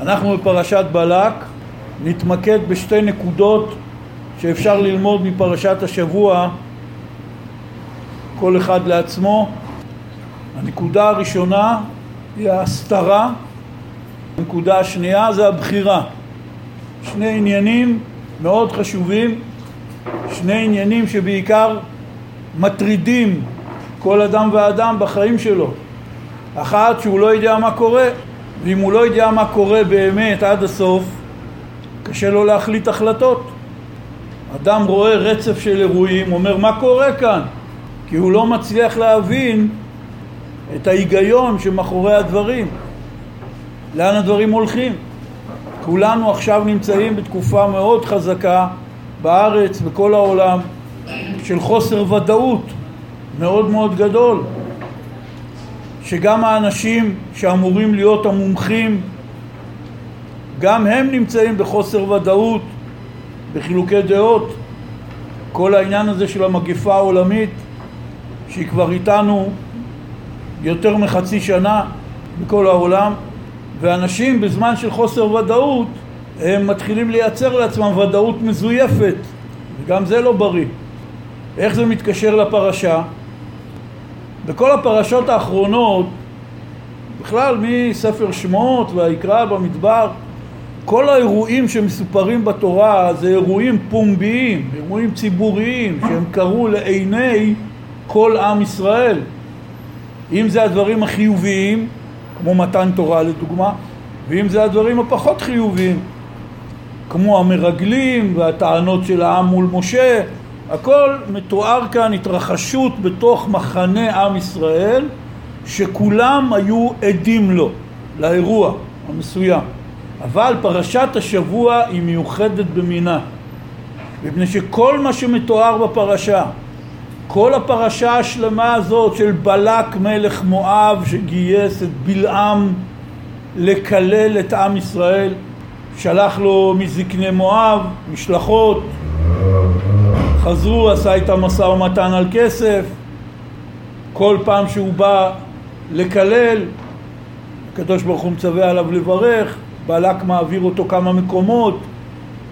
אנחנו בפרשת בלק נתמקד בשתי נקודות שאפשר ללמוד מפרשת השבוע כל אחד לעצמו. הנקודה הראשונה היא ההסתרה, הנקודה השנייה זה הבחירה. שני עניינים מאוד חשובים, שני עניינים שבעיקר מטרידים כל אדם ואדם בחיים שלו. אחת שהוא לא יודע מה קורה, ואם הוא לא יודע מה קורה באמת עד הסוף, קשה לו להחליט החלטות. אדם רואה רצף של אירועים, אומר מה קורה כאן? כי הוא לא מצליח להבין את ההיגיון שמאחורי הדברים, לאן הדברים הולכים. כולנו עכשיו נמצאים בתקופה מאוד חזקה בארץ, בכל העולם, של חוסר ודאות מאוד מאוד גדול, שגם האנשים שאמורים להיות המומחים, גם הם נמצאים בחוסר ודאות, בחילוקי דעות. כל העניין הזה של המגפה העולמית, שהיא כבר איתנו יותר מחצי שנה בכל העולם, ואנשים בזמן של חוסר ודאות הם מתחילים לייצר לעצמם ודאות מזויפת וגם זה לא בריא. איך זה מתקשר לפרשה? בכל הפרשות האחרונות, בכלל מספר שמות והיקרא במדבר, כל האירועים שמסופרים בתורה זה אירועים פומביים, אירועים ציבוריים שהם קרו לעיני כל עם ישראל. אם זה הדברים החיוביים, כמו מתן תורה לדוגמה, ואם זה הדברים הפחות חיוביים, כמו המרגלים והטענות של העם מול משה, הכל מתואר כאן התרחשות בתוך מחנה עם ישראל שכולם היו עדים לו, לאירוע המסוים. אבל פרשת השבוע היא מיוחדת במינה, מפני שכל מה שמתואר בפרשה, כל הפרשה השלמה הזאת של בלק מלך מואב שגייס את בלעם לקלל את עם ישראל, שלח לו מזקני מואב משלחות, חזרו, עשה איתם משא ומתן על כסף, כל פעם שהוא בא לקלל, הקדוש ברוך הוא מצווה עליו לברך, בלק מעביר אותו כמה מקומות,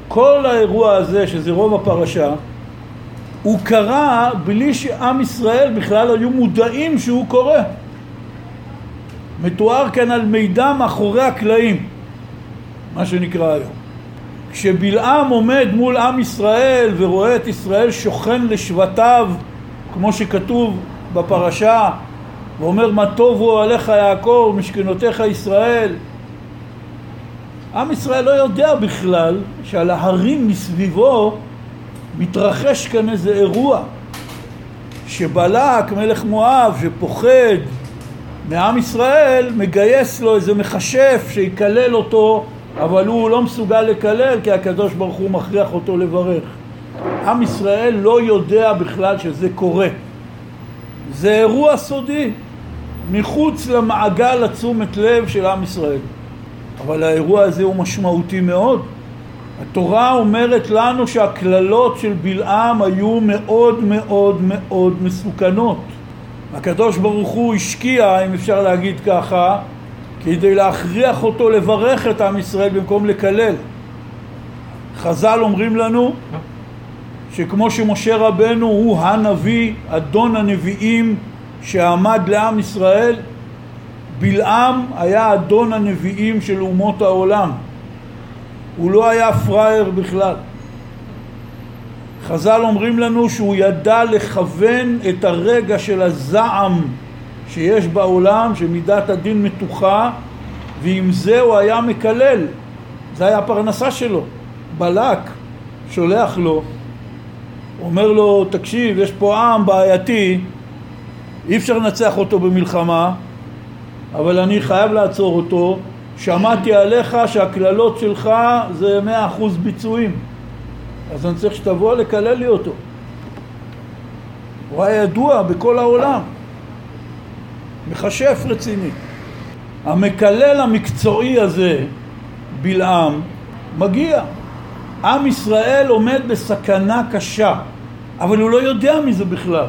כל האירוע הזה, שזה רוב הפרשה, הוא קרה בלי שעם ישראל בכלל היו מודעים שהוא קורה. מתואר כאן על מידע מאחורי הקלעים, מה שנקרא היום. כשבלעם עומד מול עם ישראל ורואה את ישראל שוכן לשבטיו, כמו שכתוב בפרשה, ואומר מה טובו עליך יעקב משכנותיך ישראל, עם ישראל לא יודע בכלל שעל ההרים מסביבו מתרחש כאן איזה אירוע שבלק מלך מואב שפוחד מעם ישראל מגייס לו איזה מכשף שיקלל אותו אבל הוא לא מסוגל לקלל כי הקדוש ברוך הוא מכריח אותו לברך. עם ישראל לא יודע בכלל שזה קורה. זה אירוע סודי, מחוץ למעגל התשומת לב של עם ישראל. אבל האירוע הזה הוא משמעותי מאוד. התורה אומרת לנו שהקללות של בלעם היו מאוד מאוד מאוד מסוכנות. הקדוש ברוך הוא השקיע, אם אפשר להגיד ככה, כדי להכריח אותו לברך את עם ישראל במקום לקלל. חז"ל אומרים לנו שכמו שמשה רבנו הוא הנביא, אדון הנביאים שעמד לעם ישראל, בלעם היה אדון הנביאים של אומות העולם. הוא לא היה פראייר בכלל. חז"ל אומרים לנו שהוא ידע לכוון את הרגע של הזעם שיש בעולם, שמידת הדין מתוחה, ועם זה הוא היה מקלל. זה היה הפרנסה שלו. בלק שולח לו, אומר לו, תקשיב, יש פה עם בעייתי, אי אפשר לנצח אותו במלחמה, אבל אני חייב לעצור אותו. שמעתי עליך שהקללות שלך זה מאה אחוז ביצועים, אז אני צריך שתבוא לקלל לי אותו. הוא היה ידוע בכל העולם. מכשף רציני. המקלל המקצועי הזה, בלעם, מגיע. עם ישראל עומד בסכנה קשה, אבל הוא לא יודע מזה בכלל.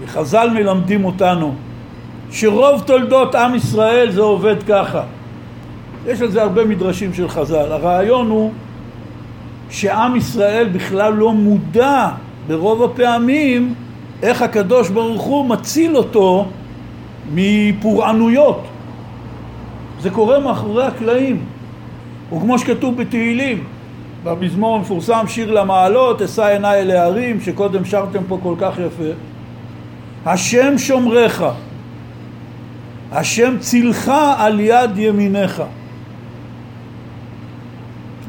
וחז"ל מלמדים אותנו שרוב תולדות עם ישראל זה עובד ככה. יש על זה הרבה מדרשים של חז"ל. הרעיון הוא שעם ישראל בכלל לא מודע ברוב הפעמים איך הקדוש ברוך הוא מציל אותו מפורענויות. זה קורה מאחורי הקלעים. וכמו שכתוב בתהילים, במזמור המפורסם שיר למעלות, אשא עיניי אל ההרים, שקודם שרתם פה כל כך יפה. השם שומרך, השם צילך על יד ימיניך.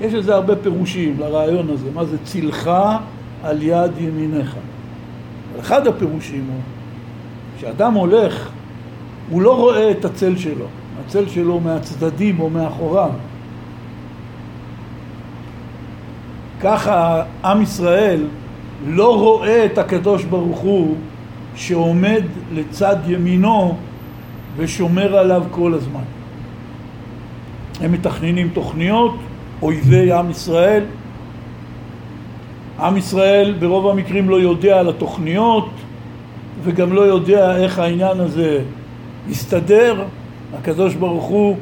יש לזה הרבה פירושים לרעיון הזה, מה זה צילך על יד ימיניך. אחד הפירושים הוא שאדם הולך, הוא לא רואה את הצל שלו, הצל שלו מהצדדים או מאחוריו. ככה עם ישראל לא רואה את הקדוש ברוך הוא שעומד לצד ימינו ושומר עליו כל הזמן. הם מתכננים תוכניות, אויבי עם ישראל. עם ישראל ברוב המקרים לא יודע על התוכניות וגם לא יודע איך העניין הזה יסתדר. הקדוש ברוך הוא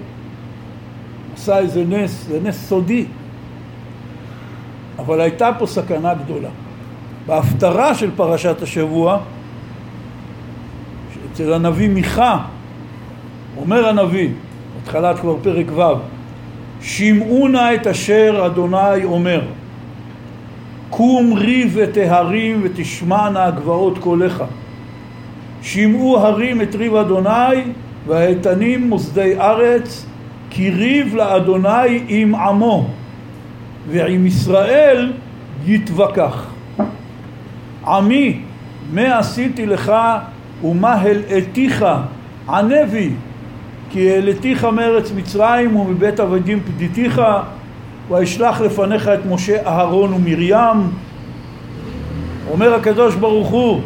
עשה איזה נס, זה נס סודי. אבל הייתה פה סכנה גדולה. בהפטרה של פרשת השבוע, אצל הנביא מיכה, אומר הנביא, התחלת כבר פרק ו', שמעו נא את אשר אדוני אומר, קום ריב את ההרים ותשמענה הגבעות קולך. שמעו הרים את ריב אדוני והאיתנים מוסדי ארץ, כי ריב לאדוני עם עמו. ועם ישראל יתווכח. עמי, מה עשיתי לך ומה הלאתיך ענה בי כי העלתיך מארץ מצרים ומבית עבדים פדיתיך ואשלח לפניך את משה אהרון ומרים אומר הקדוש ברוך הוא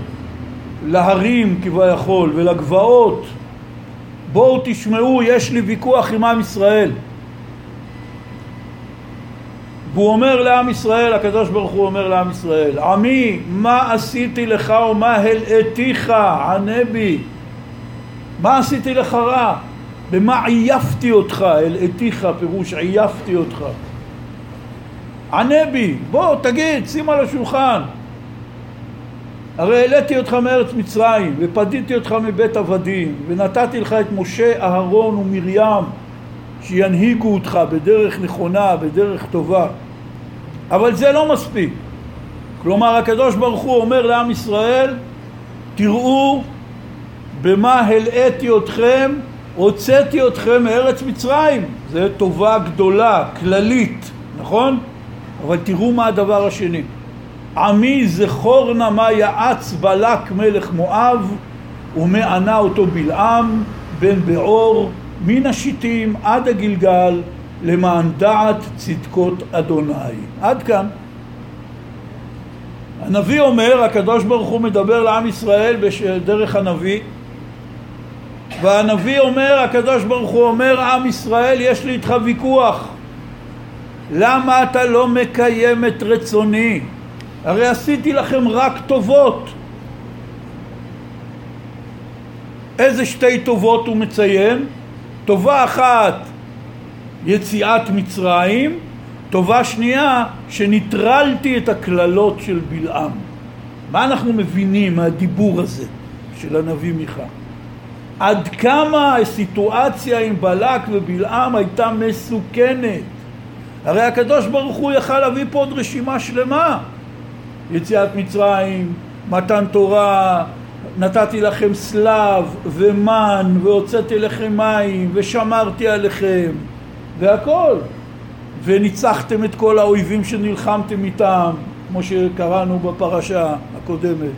להרים כביכול ולגבעות בואו תשמעו יש לי ויכוח עם עם ישראל והוא אומר לעם ישראל, הקדוש ברוך הוא אומר לעם ישראל, עמי, מה עשיתי לך ומה הלאתיך, ענה בי. מה עשיתי לך רע? במה עייפתי אותך? הלאתיך, פירוש עייפתי אותך. ענה בי, בוא תגיד, שים על השולחן. הרי העליתי אותך מארץ מצרים, ופדיתי אותך מבית עבדים, ונתתי לך את משה, אהרון ומרים, שינהיגו אותך בדרך נכונה, בדרך טובה. אבל זה לא מספיק. כלומר, הקדוש ברוך הוא אומר לעם ישראל, תראו במה הלאיתי אתכם, הוצאתי אתכם מארץ מצרים. זו טובה גדולה, כללית, נכון? אבל תראו מה הדבר השני. עמי זכור נא מה יעץ בלק מלך מואב ומענה אותו בלעם בן בעור מן השיטים עד הגלגל למען דעת צדקות אדוני. עד כאן. הנביא אומר, הקדוש ברוך הוא מדבר לעם ישראל דרך הנביא והנביא אומר, הקדוש ברוך הוא אומר, עם ישראל יש לי איתך ויכוח למה אתה לא מקיים את רצוני? הרי עשיתי לכם רק טובות איזה שתי טובות הוא מציין? טובה אחת יציאת מצרים, טובה שנייה שניטרלתי את הקללות של בלעם. מה אנחנו מבינים מהדיבור הזה של הנביא מיכה? עד כמה הסיטואציה עם בלק ובלעם הייתה מסוכנת. הרי הקדוש ברוך הוא יכל להביא פה עוד רשימה שלמה. יציאת מצרים, מתן תורה, נתתי לכם סלב ומן והוצאתי לכם מים ושמרתי עליכם והכל. וניצחתם את כל האויבים שנלחמתם איתם, כמו שקראנו בפרשה הקודמת,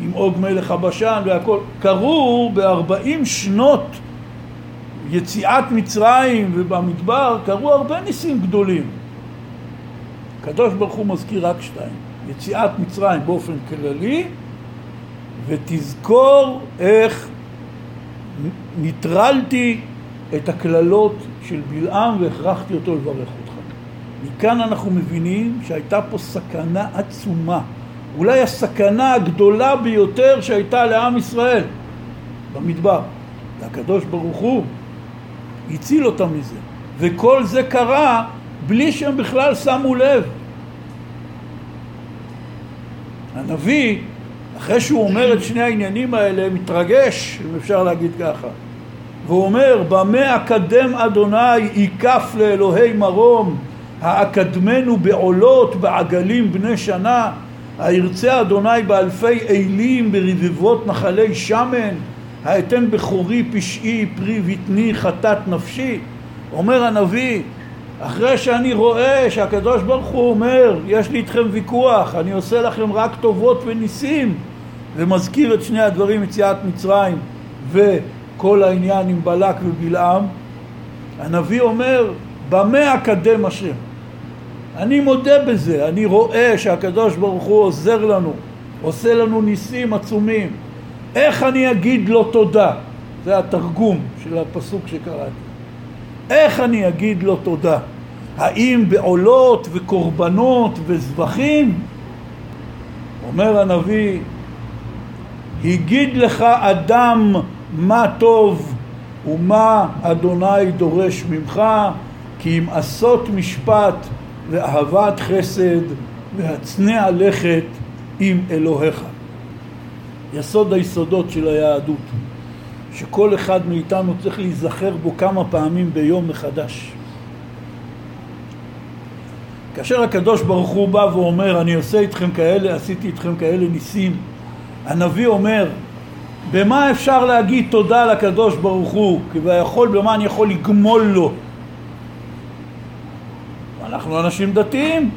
עם עוג מלך הבשן והכל. קרו בארבעים שנות יציאת מצרים ובמדבר, קרו הרבה ניסים גדולים. הקדוש ברוך הוא מזכיר רק שתיים, יציאת מצרים באופן כללי, ותזכור איך ניטרלתי את הקללות של בלעם והכרחתי אותו לברך אותך. מכאן אנחנו מבינים שהייתה פה סכנה עצומה, אולי הסכנה הגדולה ביותר שהייתה לעם ישראל במדבר. והקדוש ברוך הוא הציל אותם מזה. וכל זה קרה בלי שהם בכלל שמו לב. הנביא, אחרי שהוא אומר את שני העניינים האלה, מתרגש, אם אפשר להגיד ככה. והוא אומר, במה אקדם אדוני ייקף לאלוהי מרום, האקדמנו בעולות, בעגלים בני שנה, הירצה אדוני באלפי אילים, ברבבות נחלי שמן, האתן בכורי פשעי, פרי בטני, חטאת נפשי. אומר הנביא, אחרי שאני רואה שהקדוש ברוך הוא אומר, יש לי איתכם ויכוח, אני עושה לכם רק טובות וניסים, ומזכיר את שני הדברים, יציאת מצרים וכל העניין עם בלק ובלעם, הנביא אומר, במה אקדם השם? אני מודה בזה, אני רואה שהקדוש ברוך הוא עוזר לנו, עושה לנו ניסים עצומים. איך אני אגיד לו תודה? זה התרגום של הפסוק שקראתי. איך אני אגיד לו תודה? האם בעולות וקורבנות וזבחים? אומר הנביא, הגיד לך אדם מה טוב ומה אדוני דורש ממך, כי אם עשות משפט ואהבת חסד והצנע לכת עם אלוהיך. יסוד היסודות של היהדות, שכל אחד מאיתנו צריך להיזכר בו כמה פעמים ביום מחדש. כאשר הקדוש ברוך הוא בא ואומר אני עושה איתכם כאלה, עשיתי איתכם כאלה ניסים, הנביא אומר במה אפשר להגיד תודה לקדוש ברוך הוא? כי ויכול במה אני יכול לגמול לו? אנחנו אנשים דתיים.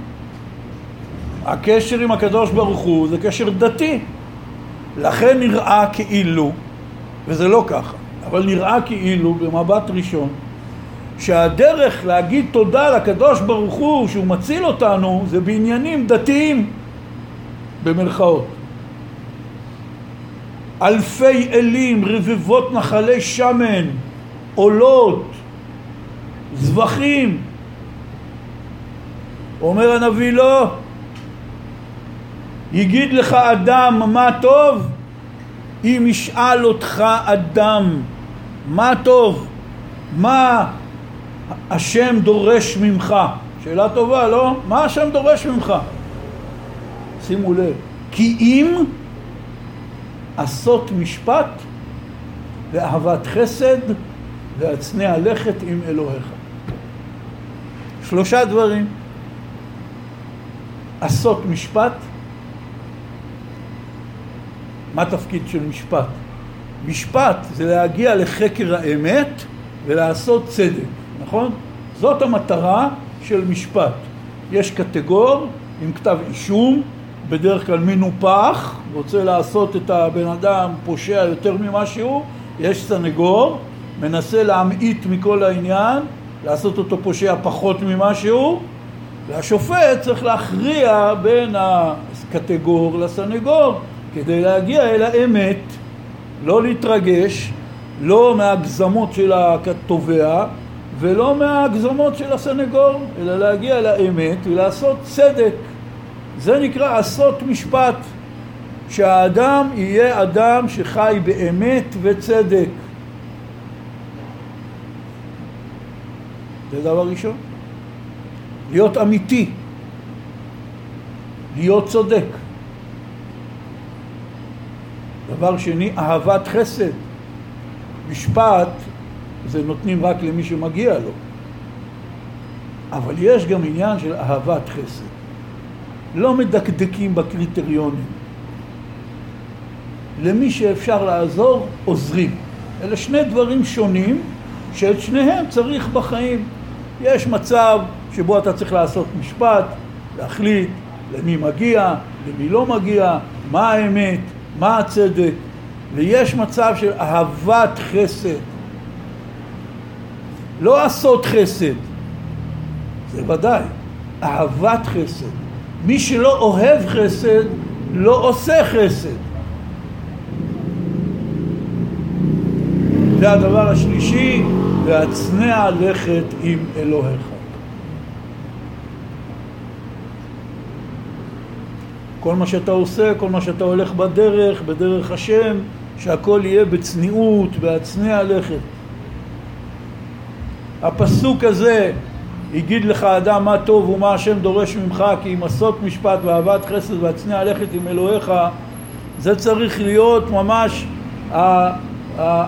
הקשר עם הקדוש ברוך הוא זה קשר דתי. לכן נראה כאילו, וזה לא ככה, אבל נראה כאילו במבט ראשון, שהדרך להגיד תודה לקדוש ברוך הוא שהוא מציל אותנו זה בעניינים דתיים במרכאות. אלפי אלים, רבבות נחלי שמן, עולות, זבחים. אומר הנביא לא, יגיד לך אדם מה טוב, אם ישאל אותך אדם מה טוב, מה השם דורש ממך? שאלה טובה, לא? מה השם דורש ממך? שימו לב, כי אם עשות משפט ואהבת חסד והצנע לכת עם אלוהיך. שלושה דברים. עשות משפט, מה התפקיד של משפט? משפט זה להגיע לחקר האמת ולעשות צדק, נכון? זאת המטרה של משפט. יש קטגור עם כתב אישום, בדרך כלל מנופח, רוצה לעשות את הבן אדם פושע יותר ממה שהוא, יש סנגור, מנסה להמעיט מכל העניין, לעשות אותו פושע פחות ממה שהוא, והשופט צריך להכריע בין הקטגור לסנגור כדי להגיע אל האמת, לא להתרגש, לא מהגזמות של התובע ולא מהגזמות של הסנגור, אלא להגיע לאמת ולעשות צדק. זה נקרא עשות משפט, שהאדם יהיה אדם שחי באמת וצדק. זה דבר ראשון. להיות אמיתי, להיות צודק. דבר שני, אהבת חסד. משפט זה נותנים רק למי שמגיע לו. אבל יש גם עניין של אהבת חסד. לא מדקדקים בקריטריונים. למי שאפשר לעזור, עוזרים. אלה שני דברים שונים שאת שניהם צריך בחיים. יש מצב שבו אתה צריך לעשות משפט, להחליט למי מגיע, למי לא מגיע, מה האמת, מה הצדק, ויש מצב של אהבת חסד. לא עשות חסד, זה ודאי, אהבת חסד. מי שלא אוהב חסד, לא עושה חסד. זה הדבר השלישי, והצנע לכת עם אלוהיך. כל מה שאתה עושה, כל מה שאתה הולך בדרך, בדרך השם, שהכל יהיה בצניעות, בהצנע לכת. הפסוק הזה, הגיד לך אדם מה טוב ומה השם דורש ממך כי אם עשות משפט ואהבת חסד והצניע ללכת עם אלוהיך זה צריך להיות ממש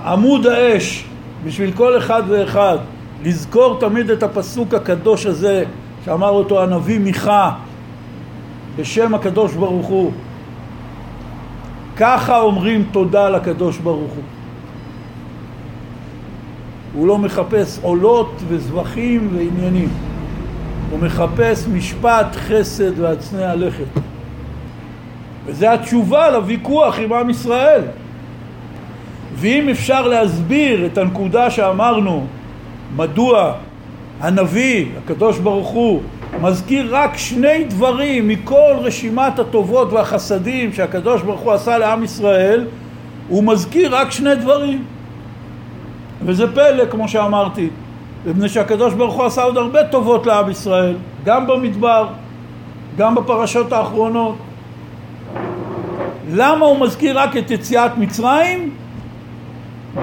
עמוד האש בשביל כל אחד ואחד לזכור תמיד את הפסוק הקדוש הזה שאמר אותו הנביא מיכה בשם הקדוש ברוך הוא. ככה אומרים תודה לקדוש ברוך הוא. הוא לא מחפש עולות וזבחים ועניינים. הוא מחפש משפט חסד והצנע לכת וזה התשובה לוויכוח עם עם ישראל. ואם אפשר להסביר את הנקודה שאמרנו מדוע הנביא, הקדוש ברוך הוא, מזכיר רק שני דברים מכל רשימת הטובות והחסדים שהקדוש ברוך הוא עשה לעם ישראל, הוא מזכיר רק שני דברים. וזה פלא, כמו שאמרתי, מפני שהקדוש ברוך הוא עשה עוד הרבה טובות לעם ישראל, גם במדבר, גם בפרשות האחרונות. למה הוא מזכיר רק את יציאת מצרים?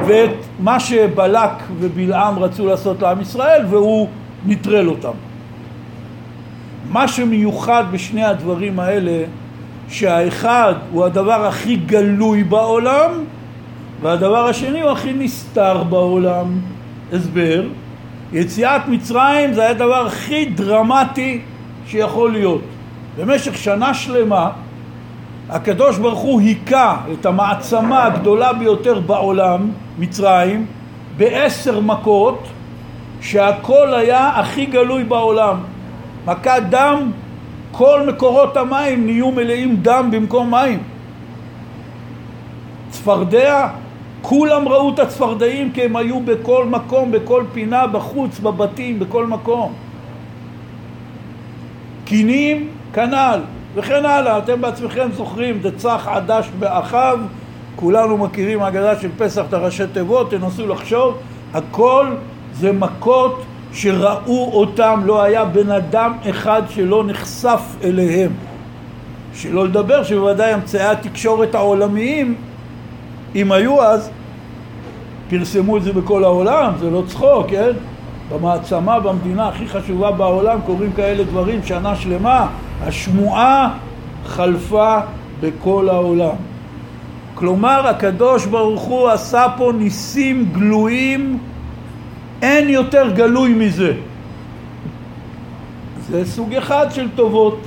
ואת מה שבלק ובלעם רצו לעשות לעם ישראל והוא נטרל אותם. מה שמיוחד בשני הדברים האלה שהאחד הוא הדבר הכי גלוי בעולם והדבר השני הוא הכי נסתר בעולם. הסבר, יציאת מצרים זה היה הדבר הכי דרמטי שיכול להיות. במשך שנה שלמה הקדוש ברוך הוא היכה את המעצמה הגדולה ביותר בעולם, מצרים, בעשר מכות שהכל היה הכי גלוי בעולם. מכת דם, כל מקורות המים נהיו מלאים דם במקום מים. צפרדע, כולם ראו את הצפרדעים כי הם היו בכל מקום, בכל פינה, בחוץ, בבתים, בכל מקום. קינים, כנ"ל. וכן הלאה. אתם בעצמכם זוכרים, דצח עדש באחיו, כולנו מכירים אגדה של פסח את הראשי תיבות, תנסו לחשוב, הכל זה מכות שראו אותם, לא היה בן אדם אחד שלא נחשף אליהם. שלא לדבר שבוודאי אמצעי התקשורת העולמיים, אם היו אז, פרסמו את זה בכל העולם, זה לא צחוק, כן? במעצמה, במדינה הכי חשובה בעולם קורים כאלה דברים שנה שלמה, השמועה חלפה בכל העולם. כלומר הקדוש ברוך הוא עשה פה ניסים גלויים, אין יותר גלוי מזה. זה סוג אחד של טובות,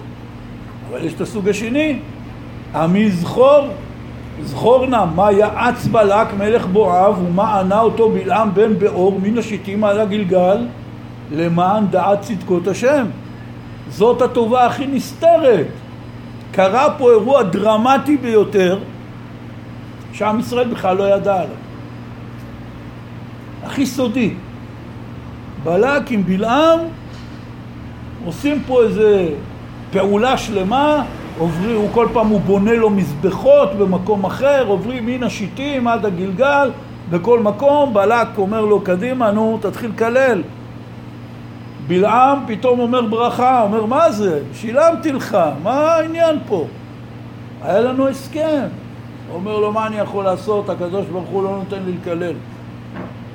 אבל יש את הסוג השני, עמי זכור, זכור נא מה יעץ בלק מלך בואב ומה ענה אותו בלעם בן באור מן השיטים על הגלגל למען דעת צדקות השם. זאת הטובה הכי נסתרת. קרה פה אירוע דרמטי ביותר שעם ישראל בכלל לא ידע עליו. הכי סודי. בלק עם בלעם עושים פה איזה פעולה שלמה, עוברים, הוא כל פעם הוא בונה לו מזבחות במקום אחר, עוברים מן השיטים עד הגלגל, בכל מקום, בלק אומר לו קדימה, נו תתחיל לקלל. בלעם פתאום אומר ברכה, אומר מה זה? שילמתי לך, מה העניין פה? היה לנו הסכם. אומר לו מה אני יכול לעשות, הקדוש ברוך הוא לא נותן לי לקלל.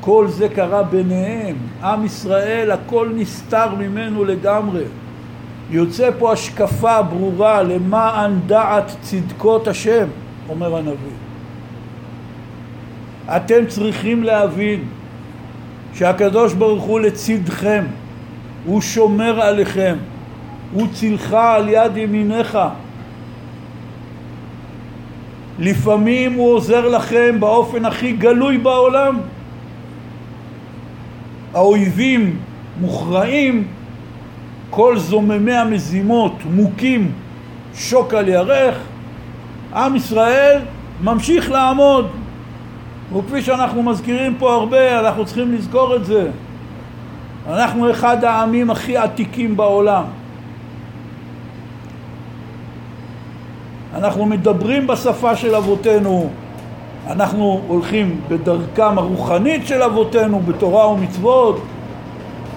כל זה קרה ביניהם, עם ישראל הכל נסתר ממנו לגמרי. יוצא פה השקפה ברורה למען דעת צדקות השם, אומר הנביא. אתם צריכים להבין שהקדוש ברוך הוא לצדכם. הוא שומר עליכם, הוא צילך על יד ימיניך. לפעמים הוא עוזר לכם באופן הכי גלוי בעולם. האויבים מוכרעים, כל זוממי המזימות מוכים שוק על ירך, עם ישראל ממשיך לעמוד. וכפי שאנחנו מזכירים פה הרבה, אנחנו צריכים לזכור את זה. אנחנו אחד העמים הכי עתיקים בעולם. אנחנו מדברים בשפה של אבותינו, אנחנו הולכים בדרכם הרוחנית של אבותינו, בתורה ומצוות.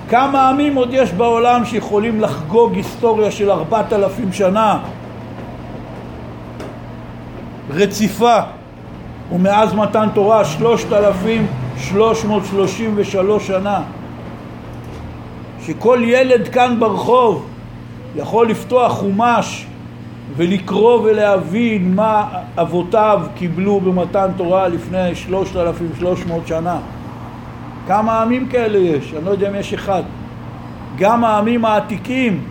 כמה עמים עוד יש בעולם שיכולים לחגוג היסטוריה של ארבעת אלפים שנה רציפה ומאז מתן תורה שלושת אלפים שלוש מאות שלושים ושלוש שנה שכל ילד כאן ברחוב יכול לפתוח חומש ולקרוא ולהבין מה אבותיו קיבלו במתן תורה לפני 3,300 שנה. כמה עמים כאלה יש? אני לא יודע אם יש אחד. גם העמים העתיקים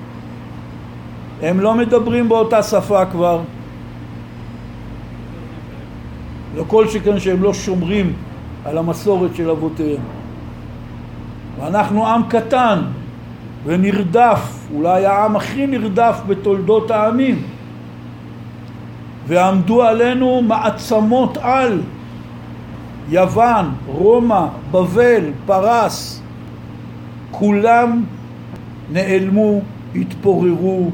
הם לא מדברים באותה שפה כבר. לא כל שכן שהם לא שומרים על המסורת של אבותיהם. ואנחנו עם קטן ונרדף, אולי העם הכי נרדף בתולדות העמים. ועמדו עלינו מעצמות על, יוון, רומא, בבל, פרס, כולם נעלמו, התפוררו,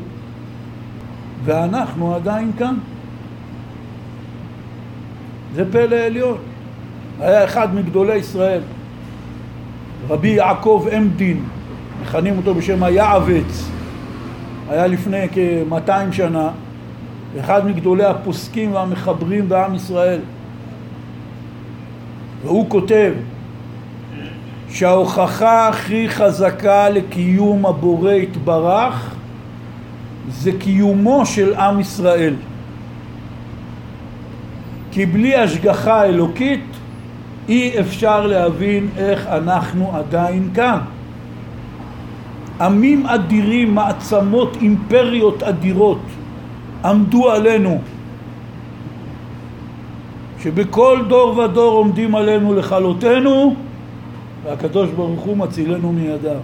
ואנחנו עדיין כאן. זה פלא עליון. היה אחד מגדולי ישראל, רבי יעקב עמדין, מכנים אותו בשם היעבץ, היה לפני כ-200 שנה, אחד מגדולי הפוסקים והמחברים בעם ישראל. והוא כותב שההוכחה הכי חזקה לקיום הבורא יתברך זה קיומו של עם ישראל. כי בלי השגחה אלוקית אי אפשר להבין איך אנחנו עדיין כאן. עמים אדירים, מעצמות, אימפריות אדירות עמדו עלינו שבכל דור ודור עומדים עלינו לכלותנו והקדוש ברוך הוא מצילנו מידם.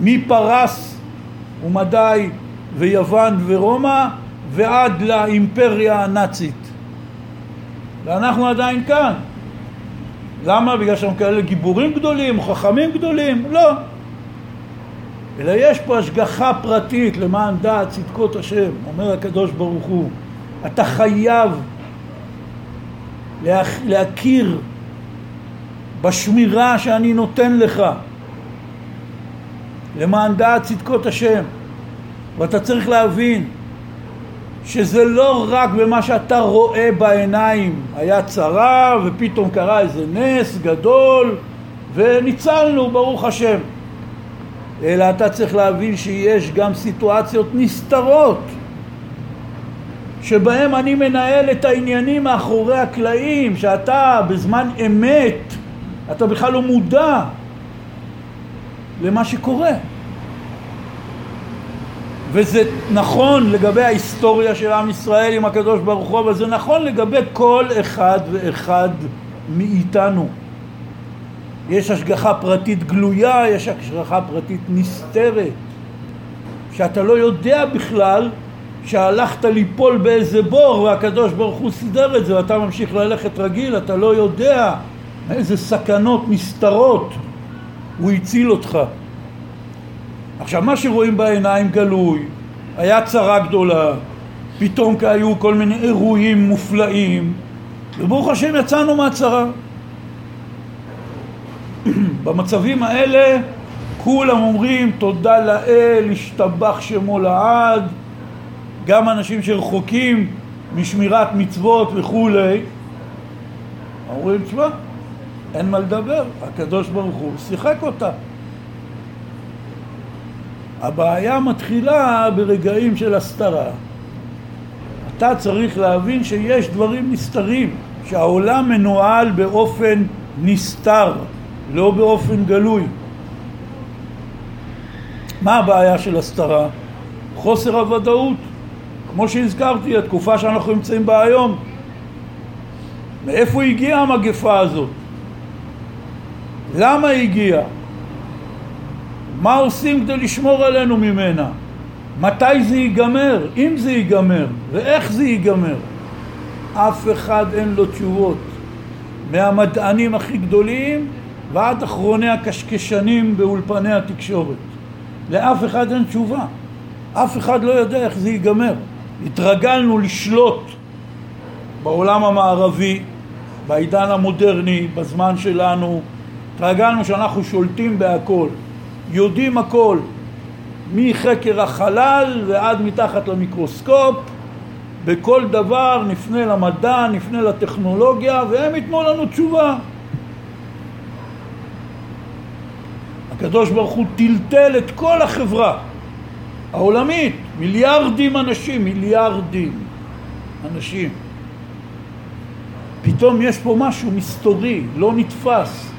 מפרס ומדי ויוון ורומא ועד לאימפריה הנאצית. ואנחנו עדיין כאן. למה? בגלל שהם כאלה גיבורים גדולים, חכמים גדולים? לא. אלא יש פה השגחה פרטית למען דעת צדקות השם, אומר הקדוש ברוך הוא. אתה חייב להכיר בשמירה שאני נותן לך למען דעת צדקות השם. ואתה צריך להבין שזה לא רק במה שאתה רואה בעיניים. היה צרה ופתאום קרה איזה נס גדול וניצלנו ברוך השם אלא אתה צריך להבין שיש גם סיטואציות נסתרות שבהם אני מנהל את העניינים מאחורי הקלעים, שאתה בזמן אמת, אתה בכלל לא מודע למה שקורה. וזה נכון לגבי ההיסטוריה של עם ישראל עם הקדוש ברוך הוא, אבל זה נכון לגבי כל אחד ואחד מאיתנו. יש השגחה פרטית גלויה, יש השגחה פרטית נסתרת, שאתה לא יודע בכלל שהלכת ליפול באיזה בור והקדוש ברוך הוא סידר את זה ואתה ממשיך ללכת רגיל, אתה לא יודע איזה סכנות נסתרות הוא הציל אותך. עכשיו מה שרואים בעיניים גלוי, היה צרה גדולה, פתאום היו כל מיני אירועים מופלאים וברוך השם יצאנו מהצרה. במצבים האלה כולם אומרים תודה לאל, השתבח שמו לעד גם אנשים שרחוקים משמירת מצוות וכולי, אומרים, תשמע, אין מה לדבר, הקדוש ברוך הוא שיחק אותה. הבעיה מתחילה ברגעים של הסתרה. אתה צריך להבין שיש דברים נסתרים, שהעולם מנוהל באופן נסתר, לא באופן גלוי. מה הבעיה של הסתרה? חוסר הוודאות. כמו שהזכרתי, התקופה שאנחנו נמצאים בה היום. מאיפה הגיעה המגפה הזאת? למה היא הגיעה? מה עושים כדי לשמור עלינו ממנה? מתי זה ייגמר? אם זה ייגמר, ואיך זה ייגמר? אף אחד אין לו תשובות. מהמדענים הכי גדולים ועד אחרוני הקשקשנים באולפני התקשורת. לאף אחד אין תשובה. אף אחד לא יודע איך זה ייגמר. התרגלנו לשלוט בעולם המערבי, בעידן המודרני, בזמן שלנו, התרגלנו שאנחנו שולטים בהכל, יודעים הכל, מחקר החלל ועד מתחת למיקרוסקופ, בכל דבר נפנה למדע, נפנה לטכנולוגיה והם ייתנו לנו תשובה. הקדוש ברוך הוא טלטל את כל החברה העולמית, מיליארדים אנשים, מיליארדים אנשים. פתאום יש פה משהו מסתורי, לא נתפס.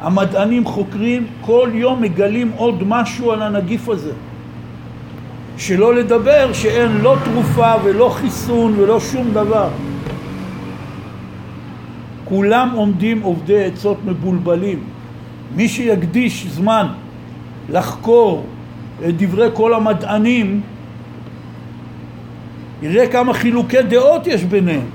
המדענים חוקרים, כל יום מגלים עוד משהו על הנגיף הזה. שלא לדבר שאין לא תרופה ולא חיסון ולא שום דבר. כולם עומדים עובדי עצות מבולבלים. מי שיקדיש זמן לחקור את דברי כל המדענים, יראה כמה חילוקי דעות יש ביניהם.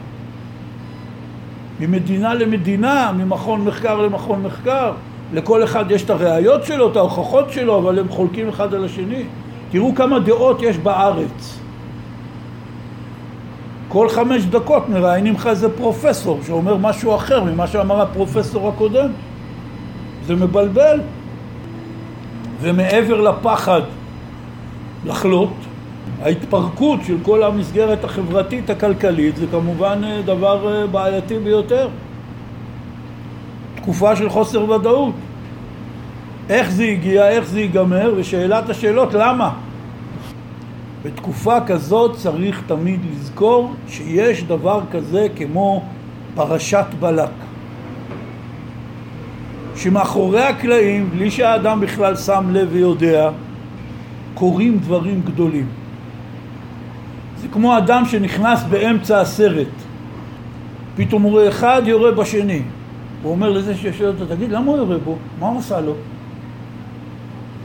ממדינה למדינה, ממכון מחקר למכון מחקר. לכל אחד יש את הראיות שלו, את ההוכחות שלו, אבל הם חולקים אחד על השני. תראו כמה דעות יש בארץ. כל חמש דקות מראיינים לך איזה פרופסור שאומר משהו אחר ממה שאמר הפרופסור הקודם. זה מבלבל. ומעבר לפחד לחלות, ההתפרקות של כל המסגרת החברתית הכלכלית זה כמובן אה, דבר אה, בעייתי ביותר. תקופה של חוסר ודאות. איך זה הגיע, איך זה ייגמר, ושאלת השאלות למה. בתקופה כזאת צריך תמיד לזכור שיש דבר כזה כמו פרשת בלק. שמאחורי הקלעים, בלי שהאדם בכלל שם לב ויודע, קורים דברים גדולים. זה כמו אדם שנכנס באמצע הסרט. פתאום הוא רואה אחד יורה בשני. הוא אומר לזה שיושב אותו, תגיד, למה הוא יורה בו? מה הוא עשה לו?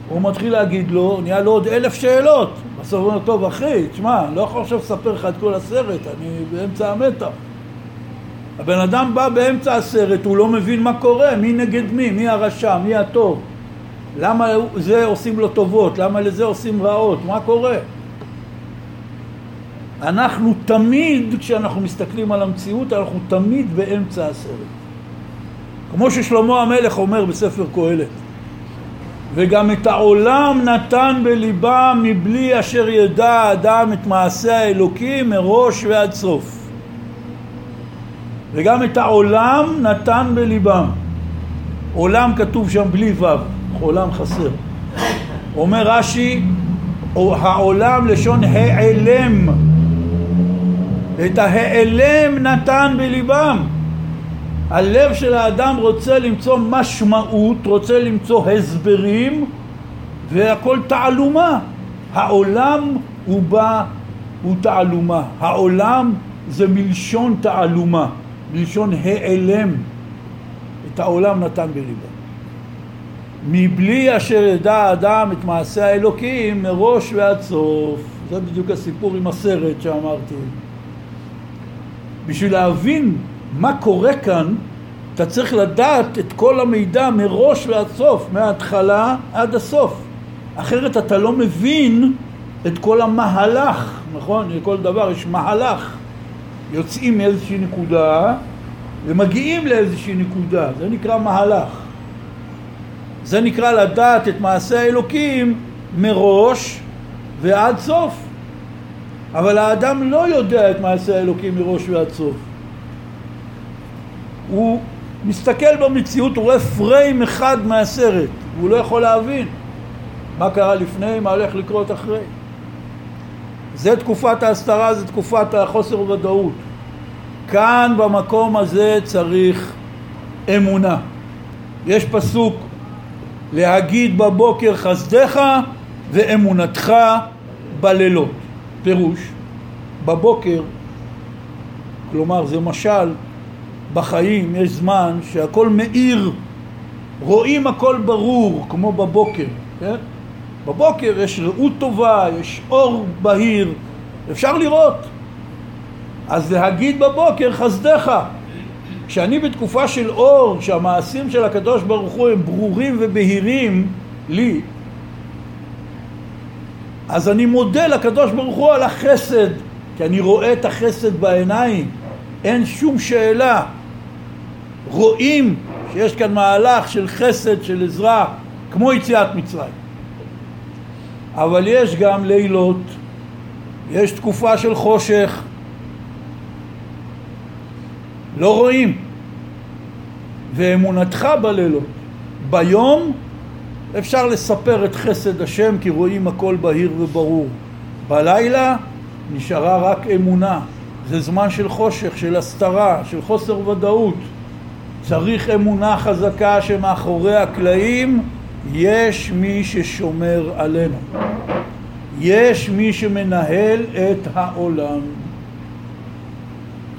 הוא מתחיל להגיד לו, נהיה לו עוד אלף שאלות. בסוף הוא אומר, טוב אחי, תשמע, אני לא יכול עכשיו לספר לך את כל הסרט, אני באמצע המתח. הבן אדם בא באמצע הסרט, הוא לא מבין מה קורה, מי נגד מי, מי הרשע, מי הטוב. למה זה עושים לו טובות, למה לזה עושים רעות, מה קורה? אנחנו תמיד, כשאנחנו מסתכלים על המציאות, אנחנו תמיד באמצע הסרט. כמו ששלמה המלך אומר בספר קהלת, וגם את העולם נתן בליבם מבלי אשר ידע האדם את מעשה האלוקים מראש ועד סוף. וגם את העולם נתן בליבם. עולם כתוב שם בלי ו', עולם חסר. אומר רש"י, העולם לשון העלם. את ההעלם נתן בליבם. הלב של האדם רוצה למצוא משמעות, רוצה למצוא הסברים, והכל תעלומה. העולם הוא בא, הוא תעלומה. העולם זה מלשון תעלומה. מלשון העלם, את העולם נתן בליבו. מבלי אשר ידע האדם את מעשה האלוקים מראש ועד סוף. זה בדיוק הסיפור עם הסרט שאמרתי. בשביל להבין מה קורה כאן, אתה צריך לדעת את כל המידע מראש ועד סוף, מההתחלה עד הסוף. אחרת אתה לא מבין את כל המהלך, נכון? לכל דבר יש מהלך. יוצאים מאיזושהי נקודה ומגיעים לאיזושהי נקודה, זה נקרא מהלך. זה נקרא לדעת את מעשה האלוקים מראש ועד סוף. אבל האדם לא יודע את מעשה האלוקים מראש ועד סוף. הוא מסתכל במציאות, הוא רואה פריים אחד מהסרט, והוא לא יכול להבין מה קרה לפני, מה הולך לקרות אחרי. זה תקופת ההסתרה, זה תקופת החוסר ודאות. כאן במקום הזה צריך אמונה. יש פסוק להגיד בבוקר חסדך ואמונתך בלילות. פירוש, בבוקר, כלומר זה משל, בחיים יש זמן שהכל מאיר, רואים הכל ברור, כמו בבוקר, כן? בבוקר יש ראות טובה, יש אור בהיר, אפשר לראות. אז להגיד בבוקר חסדך. כשאני בתקופה של אור, שהמעשים של הקדוש ברוך הוא הם ברורים ובהירים לי, אז אני מודה לקדוש ברוך הוא על החסד, כי אני רואה את החסד בעיניים, אין שום שאלה. רואים שיש כאן מהלך של חסד, של עזרה, כמו יציאת מצרים. אבל יש גם לילות, יש תקופה של חושך, לא רואים. ואמונתך בלילות. ביום אפשר לספר את חסד השם כי רואים הכל בהיר וברור. בלילה נשארה רק אמונה. זה זמן של חושך, של הסתרה, של חוסר ודאות. צריך אמונה חזקה שמאחורי הקלעים יש מי ששומר עלינו. יש מי שמנהל את העולם.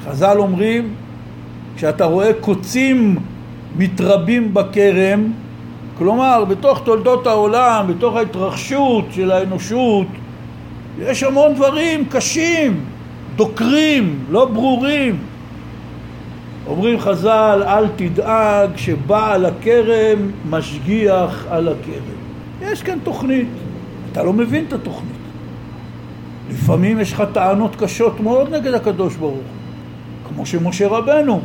חז"ל אומרים, כשאתה רואה קוצים מתרבים בכרם, כלומר בתוך תולדות העולם, בתוך ההתרחשות של האנושות, יש המון דברים קשים, דוקרים, לא ברורים. אומרים חז"ל, אל תדאג שבעל הכרם משגיח על הכרם. יש כאן תוכנית, אתה לא מבין את התוכנית. לפעמים יש לך טענות קשות מאוד נגד הקדוש ברוך כמו שמשה רבנו,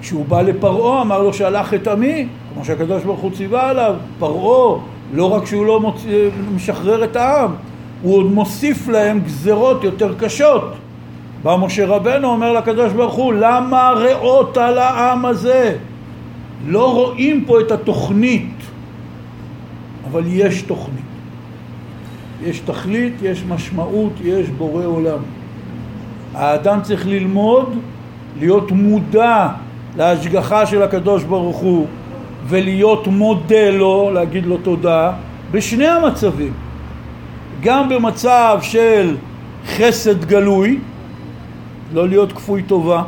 כשהוא בא לפרעה אמר לו שלח את עמי, כמו שהקדוש ברוך הוא ציווה עליו, פרעה, לא רק שהוא לא מוצ... משחרר את העם, הוא עוד מוסיף להם גזרות יותר קשות. בא משה רבנו אומר לקדוש ברוך הוא למה ראות על העם הזה? לא רואים פה את התוכנית אבל יש תוכנית. יש תכלית, יש משמעות, יש בורא עולם. האדם צריך ללמוד להיות מודע להשגחה של הקדוש ברוך הוא ולהיות מודה לו, להגיד לו תודה בשני המצבים. גם במצב של חסד גלוי לא להיות כפוי טובה,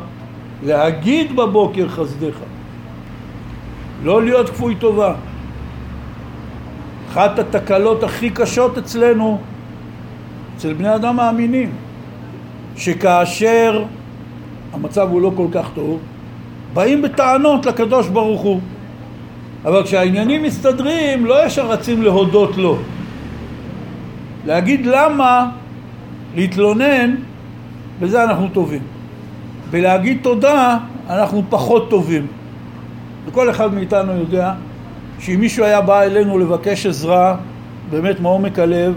להגיד בבוקר חסדך, לא להיות כפוי טובה. אחת התקלות הכי קשות אצלנו, אצל בני אדם מאמינים, שכאשר המצב הוא לא כל כך טוב, באים בטענות לקדוש ברוך הוא. אבל כשהעניינים מסתדרים, לא ישר רצים להודות לו. להגיד למה להתלונן בזה אנחנו טובים. ולהגיד תודה אנחנו פחות טובים. וכל אחד מאיתנו יודע שאם מישהו היה בא אלינו לבקש עזרה באמת מעומק הלב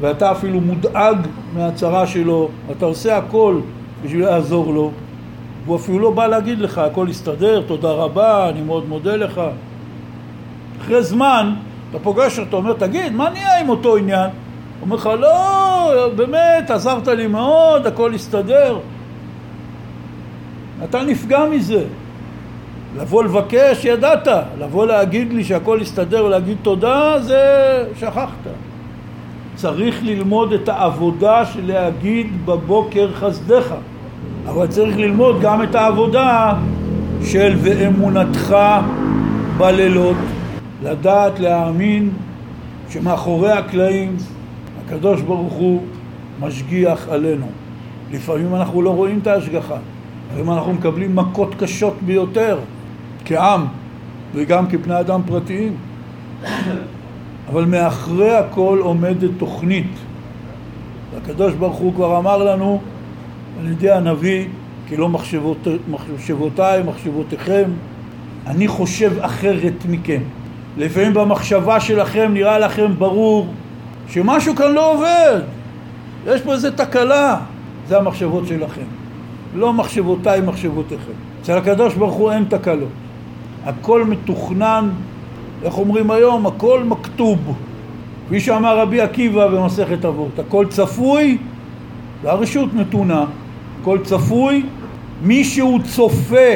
ואתה אפילו מודאג מהצרה שלו, אתה עושה הכל בשביל לעזור לו והוא אפילו לא בא להגיד לך הכל יסתדר, תודה רבה, אני מאוד מודה לך אחרי זמן אתה פוגש אותו, אומר תגיד מה נהיה עם אותו עניין? אומר לך, לא, באמת, עזרת לי מאוד, הכל הסתדר. אתה נפגע מזה. לבוא לבקש, ידעת. לבוא להגיד לי שהכל הסתדר ולהגיד תודה, זה שכחת. צריך ללמוד את העבודה של להגיד בבוקר חסדך. אבל צריך ללמוד גם את העבודה של ואמונתך בלילות. לדעת להאמין שמאחורי הקלעים הקדוש ברוך הוא משגיח עלינו. לפעמים אנחנו לא רואים את ההשגחה, לפעמים אנחנו מקבלים מכות קשות ביותר כעם וגם כבני אדם פרטיים. אבל מאחרי הכל עומדת תוכנית. והקדוש ברוך הוא כבר אמר לנו על ידי הנביא, כי לא מחשבות, מחשבותיי, מחשבותיכם, אני חושב אחרת מכם. לפעמים במחשבה שלכם נראה לכם ברור שמשהו כאן לא עובד, יש פה איזה תקלה, זה המחשבות שלכם, לא מחשבותיי מחשבותיכם. אצל הקדוש ברוך הוא אין תקלות, הכל מתוכנן, איך אומרים היום, הכל מכתוב. כפי שאמר רבי עקיבא במסכת אבות, הכל צפוי והרשות נתונה, הכל צפוי, מי שהוא צופה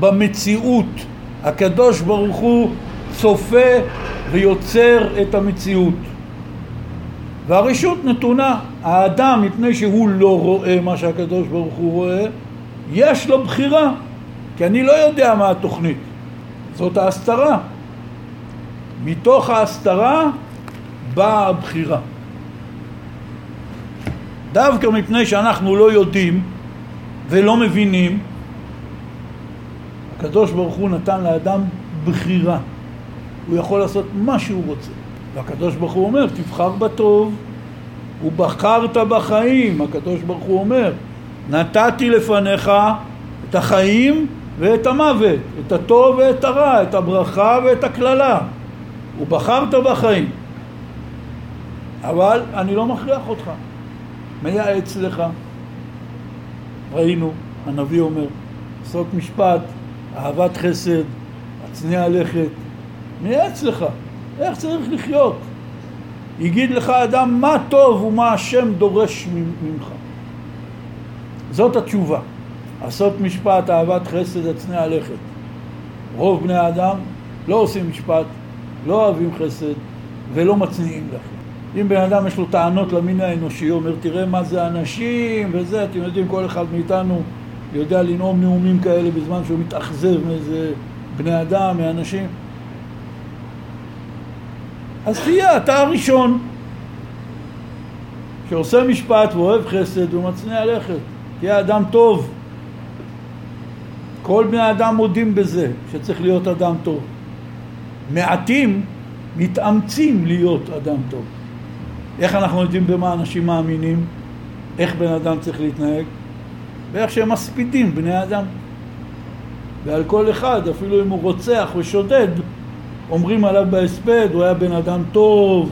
במציאות, הקדוש ברוך הוא צופה ויוצר את המציאות. והרשות נתונה. האדם, מפני שהוא לא רואה מה שהקדוש ברוך הוא רואה, יש לו בחירה, כי אני לא יודע מה התוכנית. זאת ההסתרה. מתוך ההסתרה באה הבחירה. דווקא מפני שאנחנו לא יודעים ולא מבינים, הקדוש ברוך הוא נתן לאדם בחירה. הוא יכול לעשות מה שהוא רוצה. והקדוש ברוך הוא אומר, תבחר בטוב, ובחרת בחיים, הקדוש ברוך הוא אומר, נתתי לפניך את החיים ואת המוות, את הטוב ואת הרע, את הברכה ואת הקללה, ובחרת בחיים. אבל אני לא מכריח אותך, מייעץ לך. ראינו, הנביא אומר, עסוק משפט, אהבת חסד, הצניע לכת, מייעץ לך. איך צריך לחיות. יגיד לך אדם מה טוב ומה השם דורש ממך. זאת התשובה. עשות משפט, אהבת חסד, הצנע לכת. רוב בני האדם לא עושים משפט, לא אוהבים חסד ולא מצניעים לכם. אם בן אדם יש לו טענות למין האנושי, הוא אומר תראה מה זה אנשים וזה, אתם יודעים כל אחד מאיתנו יודע לנאום נאומים כאלה בזמן שהוא מתאכזב מאיזה בני אדם, מאנשים. אז תהיה אתה הראשון שעושה משפט ואוהב חסד ומצניע לכת. תהיה אדם טוב. כל בני האדם מודים בזה, שצריך להיות אדם טוב. מעטים מתאמצים להיות אדם טוב. איך אנחנו יודעים במה אנשים מאמינים? איך בן אדם צריך להתנהג? ואיך שהם מספידים בני אדם. ועל כל אחד, אפילו אם הוא רוצח ושודד, אומרים עליו בהספד, הוא היה בן אדם טוב,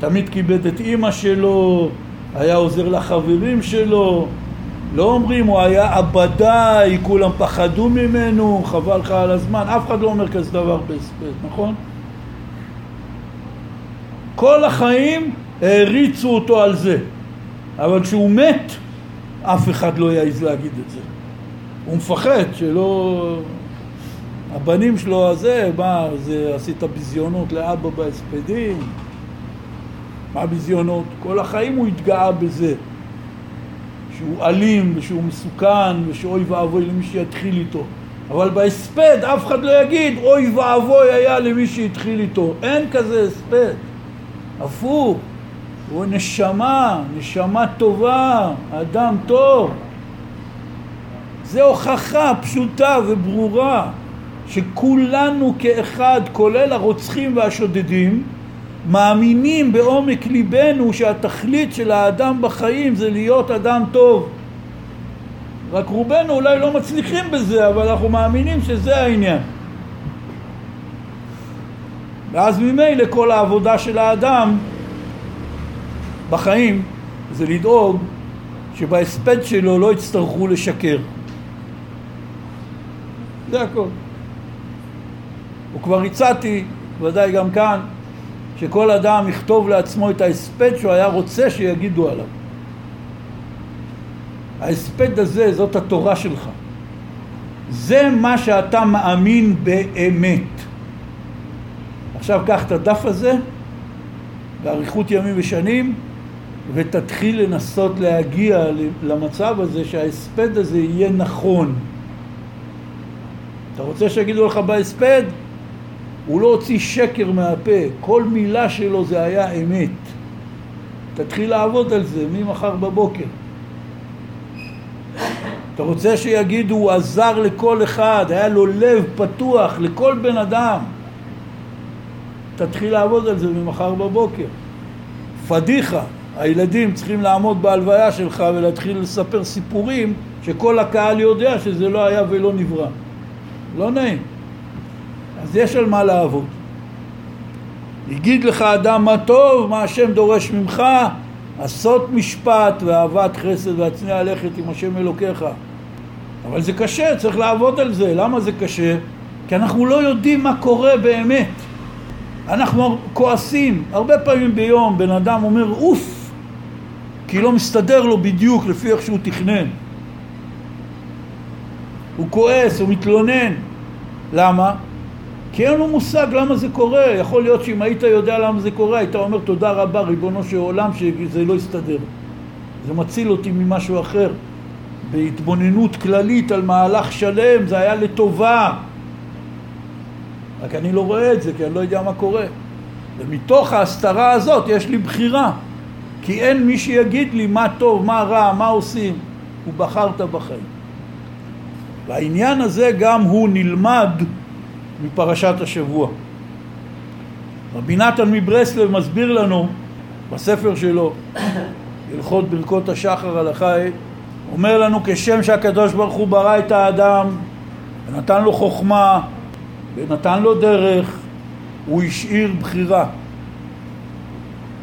תמיד כיבד את אימא שלו, היה עוזר לחברים שלו, לא אומרים הוא היה עבדאי, כולם פחדו ממנו, חבל לך על הזמן, אף אחד לא אומר כזה דבר בהספד, נכון? כל החיים העריצו אותו על זה, אבל כשהוא מת, אף אחד לא יעז להגיד את זה. הוא מפחד שלא... הבנים שלו הזה, מה, זה עשית ביזיונות לאבא בהספדים? מה ביזיונות? כל החיים הוא התגאה בזה. שהוא אלים ושהוא מסוכן ושאוי ואבוי למי שיתחיל איתו. אבל בהספד אף אחד לא יגיד אוי ואבוי היה למי שהתחיל איתו. אין כזה הספד. הפוך. הוא נשמה, נשמה טובה, אדם טוב. זה הוכחה פשוטה וברורה שכולנו כאחד, כולל הרוצחים והשודדים, מאמינים בעומק ליבנו שהתכלית של האדם בחיים זה להיות אדם טוב. רק רובנו אולי לא מצליחים בזה, אבל אנחנו מאמינים שזה העניין. ואז ממילא כל העבודה של האדם בחיים זה לדאוג שבהספד שלו לא יצטרכו לשקר. זה הכל. וכבר הצעתי, ודאי גם כאן, שכל אדם יכתוב לעצמו את ההספד שהוא היה רוצה שיגידו עליו. ההספד הזה, זאת התורה שלך. זה מה שאתה מאמין באמת. עכשיו קח את הדף הזה, באריכות ימים ושנים, ותתחיל לנסות להגיע למצב הזה שההספד הזה יהיה נכון. אתה רוצה שיגידו לך בהספד? הוא לא הוציא שקר מהפה, כל מילה שלו זה היה אמת. תתחיל לעבוד על זה ממחר בבוקר. אתה רוצה שיגידו, הוא עזר לכל אחד, היה לו לב פתוח לכל בן אדם. תתחיל לעבוד על זה ממחר בבוקר. פדיחה, הילדים צריכים לעמוד בהלוויה שלך ולהתחיל לספר סיפורים שכל הקהל יודע שזה לא היה ולא נברא. לא נעים. אז יש על מה לעבוד. יגיד לך אדם מה טוב, מה השם דורש ממך, עשות משפט ואהבת חסד והצניע לכת עם השם אלוקיך. אבל זה קשה, צריך לעבוד על זה. למה זה קשה? כי אנחנו לא יודעים מה קורה באמת. אנחנו כועסים. הרבה פעמים ביום בן אדם אומר אוף, כי לא מסתדר לו בדיוק לפי איך שהוא תכנן. הוא כועס, הוא מתלונן. למה? כי אין לו מושג למה זה קורה. יכול להיות שאם היית יודע למה זה קורה, היית אומר תודה רבה, ריבונו של עולם, שזה לא יסתדר. זה מציל אותי ממשהו אחר. בהתבוננות כללית על מהלך שלם, זה היה לטובה. רק אני לא רואה את זה, כי אני לא יודע מה קורה. ומתוך ההסתרה הזאת יש לי בחירה. כי אין מי שיגיד לי מה טוב, מה רע, מה עושים. ובחרת בחיים. והעניין הזה גם הוא נלמד מפרשת השבוע. רבי נתן מברסלב מסביר לנו בספר שלו, הלכות ברכות השחר על החי, אומר לנו כשם שהקדוש ברוך הוא ברא את האדם ונתן לו חוכמה ונתן לו דרך, הוא השאיר בחירה.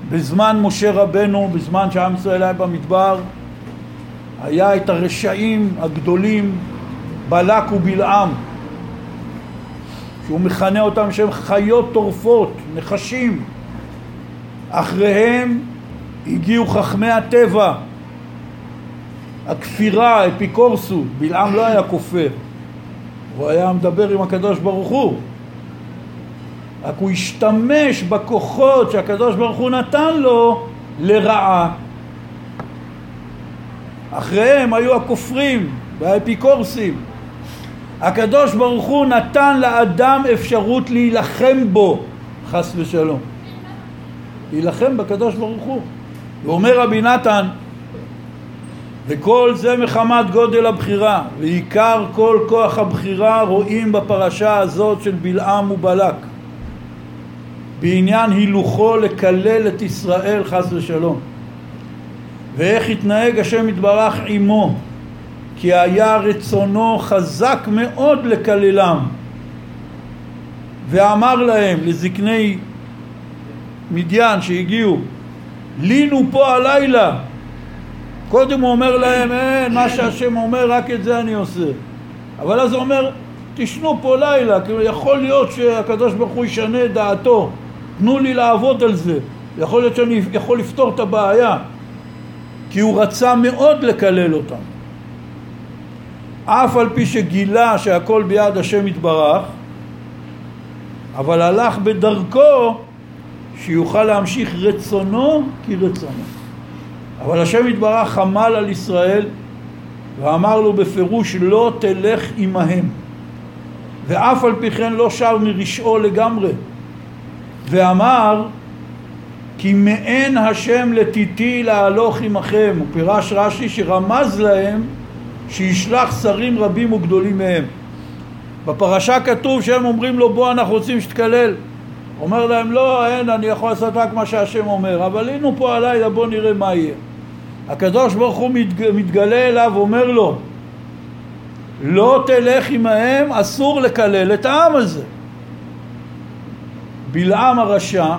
בזמן משה רבנו, בזמן שעם ישראל היה במדבר, היה את הרשעים הגדולים בלק ובלעם שהוא מכנה אותם שהם חיות טורפות, נחשים. אחריהם הגיעו חכמי הטבע, הכפירה, אפיקורסות, בלעם לא היה כופר, הוא היה מדבר עם הקדוש ברוך הוא, רק הוא השתמש בכוחות שהקדוש ברוך הוא נתן לו לרעה. אחריהם היו הכופרים והאפיקורסים. הקדוש ברוך הוא נתן לאדם אפשרות להילחם בו, חס ושלום. להילחם בקדוש ברוך הוא. ואומר רבי נתן, וכל זה מחמת גודל הבחירה, ועיקר כל כוח הבחירה רואים בפרשה הזאת של בלעם ובלק. בעניין הילוכו לקלל את ישראל חס ושלום. ואיך התנהג השם יתברך עמו, כי היה רצונו חזק מאוד לקללם. ואמר להם, לזקני מדיין שהגיעו, לינו פה הלילה. קודם הוא אומר להם, אין, מה שהשם אומר, רק את זה אני עושה. אבל אז הוא אומר, תשנו פה לילה, כי יכול להיות שהקדוש ברוך הוא ישנה את דעתו. תנו לי לעבוד על זה. יכול להיות שאני יכול לפתור את הבעיה. כי הוא רצה מאוד לקלל אותם. אף על פי שגילה שהכל ביד השם יתברך, אבל הלך בדרכו שיוכל להמשיך רצונו כרצונו. אבל השם יתברך חמל על ישראל ואמר לו בפירוש לא תלך עמהם. ואף על פי כן לא שר מרשעו לגמרי. ואמר כי מעין השם לתיתי להלוך עמכם. הוא פירש רש"י שרמז להם שישלח שרים רבים וגדולים מהם. בפרשה כתוב שהם אומרים לו בוא אנחנו רוצים שתקלל. אומר להם לא אין אני יכול לעשות רק מה שהשם אומר אבל היינו פה הלילה בוא נראה מה יהיה. הקדוש ברוך הוא מתג... מתגלה אליו ואומר לו לא תלך עמהם אסור לקלל את העם הזה. בלעם הרשע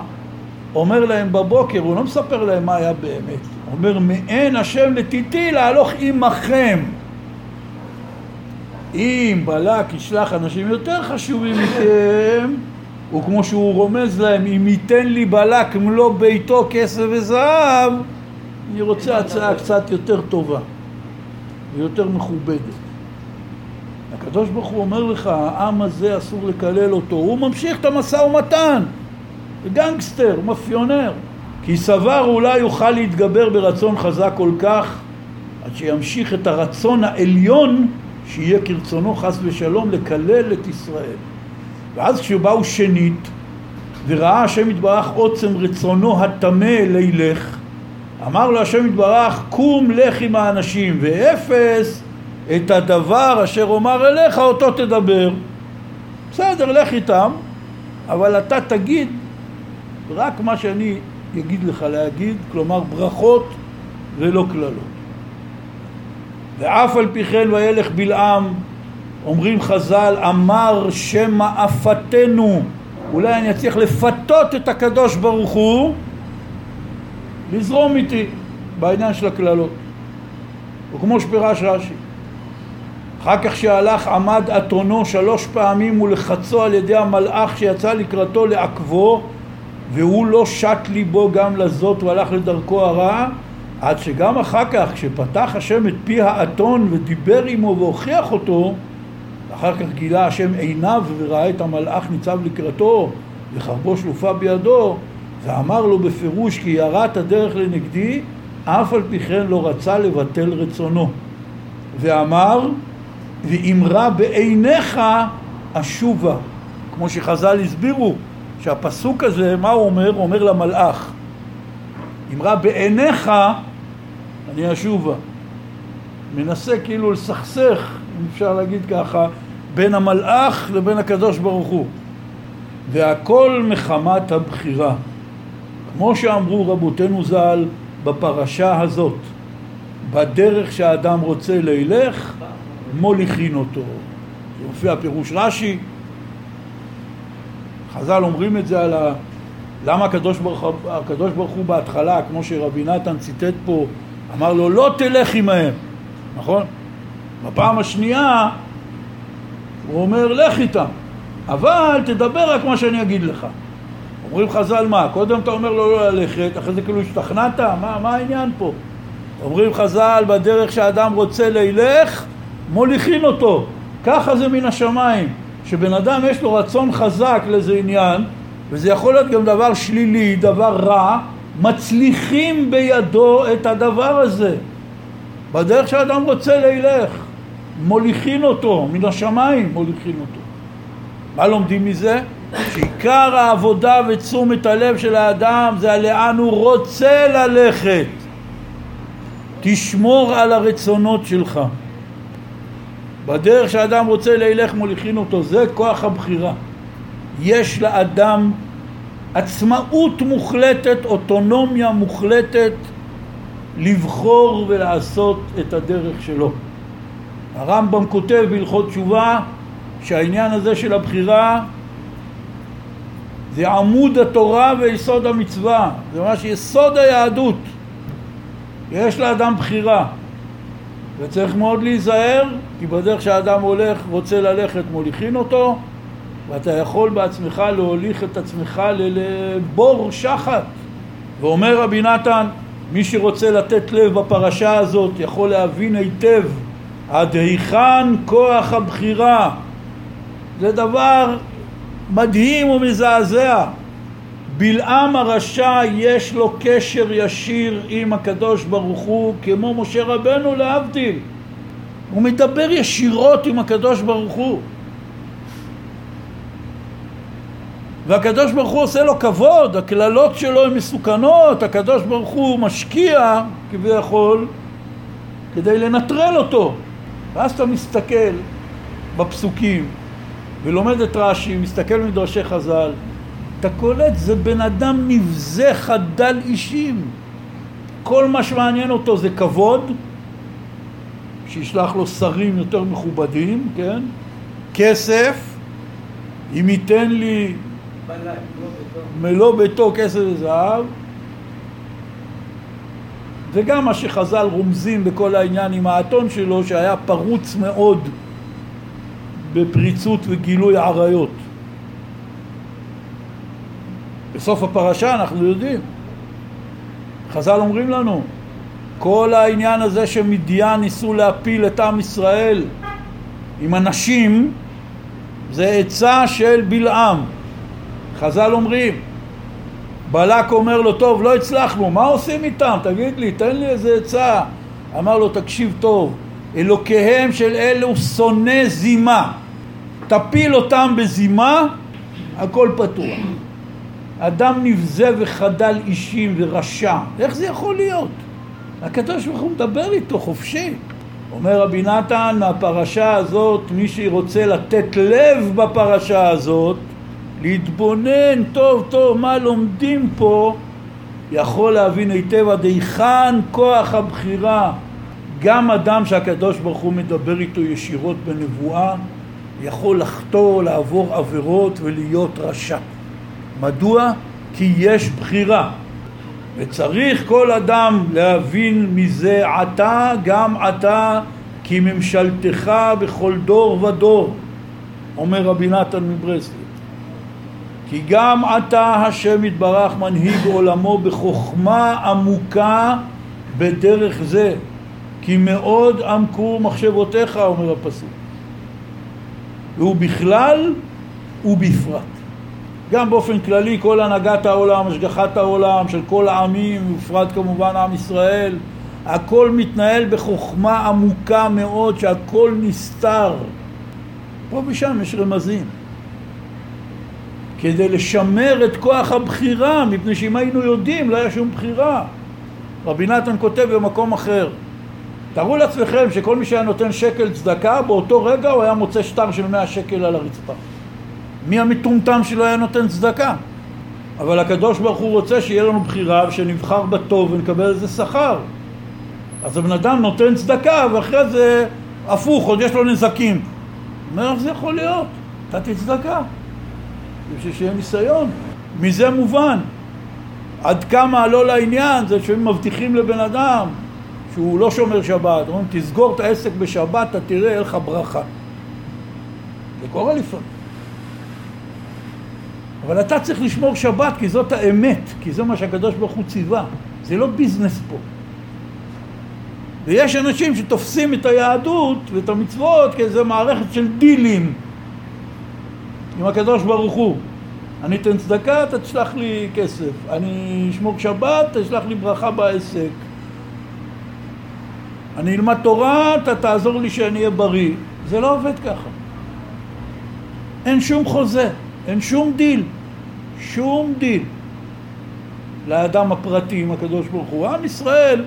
אומר להם בבוקר, הוא לא מספר להם מה היה באמת, אומר מעין השם לתיתי להלוך עמכם אם בלק ישלח אנשים יותר חשובים מכם וכמו שהוא רומז להם אם ייתן לי בלק מלוא ביתו כסף וזהב אני רוצה הצעה קצת יותר טובה ויותר מכובדת. הקדוש ברוך הוא אומר לך העם הזה אסור לקלל אותו. הוא ממשיך את המשא ומתן גנגסטר, מאפיונר. כי סבר אולי יוכל להתגבר ברצון חזק כל כך עד שימשיך את הרצון העליון שיהיה כרצונו חס ושלום לקלל את ישראל ואז כשבאו שנית וראה השם יתברך עוצם רצונו הטמא לילך אמר לו השם יתברך קום לך עם האנשים ואפס את הדבר אשר אומר אליך אותו תדבר בסדר לך איתם אבל אתה תגיד רק מה שאני אגיד לך להגיד, כלומר ברכות ולא קללות. ואף על פי כן וילך בלעם, אומרים חז"ל, אמר שמא אפתנו, אולי אני אצליח לפתות את הקדוש ברוך הוא לזרום איתי בעניין של הקללות. וכמו שפירש רש"י, אחר כך שהלך עמד אתונו שלוש פעמים ולחצו על ידי המלאך שיצא לקראתו לעכבו והוא לא שט ליבו גם לזאת והלך לדרכו הרע עד שגם אחר כך כשפתח השם את פי האתון ודיבר עמו והוכיח אותו אחר כך גילה השם עיניו וראה את המלאך ניצב לקראתו וחרבו שלופה בידו ואמר לו בפירוש כי יראת הדרך לנגדי אף על פי כן לא רצה לבטל רצונו ואמר ואם רע בעיניך אשובה כמו שחז"ל הסבירו שהפסוק הזה, מה הוא אומר? הוא אומר למלאך, אם רע בעיניך, אני אשובה. מנסה כאילו לסכסך, אם אפשר להגיד ככה, בין המלאך לבין הקדוש ברוך הוא. והכל מחמת הבחירה. כמו שאמרו רבותינו ז"ל בפרשה הזאת, בדרך שהאדם רוצה לילך, מוליכין אותו. זה מופיע פירוש רש"י, חז"ל אומרים את זה על ה... למה הקדוש ברוך, הקדוש ברוך הוא בהתחלה, כמו שרבי נתן ציטט פה, אמר לו לא תלך עמהם, נכון? בפעם השנייה הוא אומר לך איתם. אבל תדבר רק מה שאני אגיד לך. אומרים חז"ל מה? קודם אתה אומר לו לא ללכת, אחרי זה כאילו השתכנעת? מה, מה העניין פה? אומרים חז"ל, בדרך שאדם רוצה לילך, מוליכין אותו. ככה זה מן השמיים. שבן אדם יש לו רצון חזק לאיזה עניין, וזה יכול להיות גם דבר שלילי, דבר רע, מצליחים בידו את הדבר הזה. בדרך שאדם רוצה לילך, מוליכין אותו, מן השמיים מוליכין אותו. מה לומדים מזה? שעיקר העבודה ותשומת הלב של האדם זה לאן הוא רוצה ללכת. תשמור על הרצונות שלך. בדרך שאדם רוצה לילך מוליכין אותו, זה כוח הבחירה. יש לאדם עצמאות מוחלטת, אוטונומיה מוחלטת לבחור ולעשות את הדרך שלו. הרמב"ם כותב בהלכות תשובה שהעניין הזה של הבחירה זה עמוד התורה ויסוד המצווה, זה ממש יסוד היהדות. יש לאדם בחירה וצריך מאוד להיזהר כי בדרך שהאדם הולך, רוצה ללכת, מוליכין אותו ואתה יכול בעצמך להוליך את עצמך לבור שחת. ואומר רבי נתן מי שרוצה לתת לב בפרשה הזאת יכול להבין היטב עד היכן כוח הבחירה? זה דבר מדהים ומזעזע. בלעם הרשע יש לו קשר ישיר עם הקדוש ברוך הוא כמו משה רבנו להבדיל. הוא מדבר ישירות עם הקדוש ברוך הוא והקדוש ברוך הוא עושה לו כבוד, הקללות שלו הן מסוכנות, הקדוש ברוך הוא משקיע כביכול כדי לנטרל אותו. ואז אתה מסתכל בפסוקים ולומד את רש"י, מסתכל במדרשי חז"ל, אתה קולט, זה בן אדם נבזה חדל אישים. כל מה שמעניין אותו זה כבוד, שישלח לו שרים יותר מכובדים, כן? כסף, אם ייתן לי מלוא ביתו כסף וזהב. וגם מה שחז"ל רומזים בכל העניין עם האתון שלו שהיה פרוץ מאוד בפריצות וגילוי עריות. בסוף הפרשה אנחנו יודעים, חז"ל אומרים לנו, כל העניין הזה שמדיין ניסו להפיל את עם ישראל עם הנשים זה עצה של בלעם חז"ל אומרים, בלק אומר לו, טוב, לא הצלחנו, מה עושים איתם? תגיד לי, תן לי איזה עצה. אמר לו, תקשיב טוב, אלוקיהם של אלו שונא זימה. תפיל אותם בזימה, הכל פתוח. אדם נבזה וחדל אישים ורשע, איך זה יכול להיות? הקדוש ברוך הוא מדבר איתו חופשי. אומר רבי נתן, מהפרשה הזאת, מי שרוצה לתת לב בפרשה הזאת, להתבונן טוב טוב מה לומדים פה, יכול להבין היטב עד היכן כוח הבחירה. גם אדם שהקדוש ברוך הוא מדבר איתו ישירות בנבואה, יכול לחטוא, לעבור עבירות ולהיות רשע. מדוע? כי יש בחירה. וצריך כל אדם להבין מזה עתה, גם עתה, כי ממשלתך בכל דור ודור, אומר רבי נתן מברסלב. כי גם עתה השם יתברך מנהיג עולמו בחוכמה עמוקה בדרך זה כי מאוד עמקו מחשבותיך אומר הפסוק והוא בכלל ובפרט גם באופן כללי כל הנהגת העולם, השגחת העולם של כל העמים, בפרט כמובן עם ישראל, הכל מתנהל בחוכמה עמוקה מאוד שהכל נסתר. פה ושם יש רמזים. כדי לשמר את כוח הבחירה, מפני שאם היינו יודעים לא היה שום בחירה. רבי נתן כותב במקום אחר, תארו לעצמכם שכל מי שהיה נותן שקל צדקה, באותו רגע הוא היה מוצא שטר של מאה שקל על הרצפה. מי המטומטם שלא היה נותן צדקה? אבל הקדוש ברוך הוא רוצה שיהיה לנו בחירה ושנבחר בטוב ונקבל איזה שכר. אז הבן אדם נותן צדקה ואחרי זה הפוך, עוד יש לו נזקים. אומר, איך זה יכול להיות? נתתי צדקה. בשביל שיהיה ניסיון. מזה מובן. עד כמה לא לעניין זה שהם מבטיחים לבן אדם שהוא לא שומר שבת, אומרים תסגור את העסק בשבת, אתה תראה, אין לך ברכה. זה קורה לפעמים. אבל אתה צריך לשמור שבת כי זאת האמת, כי זה מה שהקדוש ברוך הוא ציווה. זה לא ביזנס פה. ויש אנשים שתופסים את היהדות ואת המצוות כאיזו מערכת של דילים עם הקדוש ברוך הוא. אני אתן צדקה, אתה תשלח לי כסף. אני אשמור שבת, תשלח לי ברכה בעסק. אני אלמד תורה, אתה תעזור לי שאני אהיה בריא. זה לא עובד ככה. אין שום חוזה, אין שום דיל. שום דיל. לאדם הפרטי עם הקדוש ברוך הוא. עם ישראל,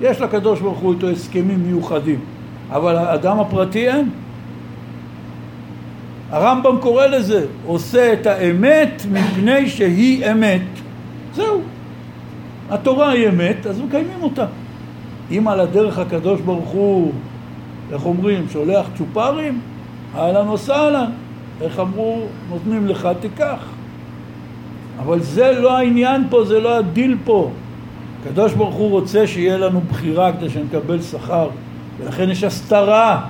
יש לקדוש ברוך הוא איתו הסכמים מיוחדים, אבל האדם הפרטי אין. הרמב"ם קורא לזה, עושה את האמת מפני שהיא אמת. זהו. התורה היא אמת, אז מקיימים אותה. אם על הדרך הקדוש ברוך הוא, איך אומרים, שולח צ'ופרים, אהלן וסהלן. איך אמרו, נותנים לך, תיקח. אבל זה לא העניין פה, זה לא הדיל פה. הקדוש ברוך הוא רוצה שיהיה לנו בחירה כדי שנקבל שכר, ולכן יש הסתרה,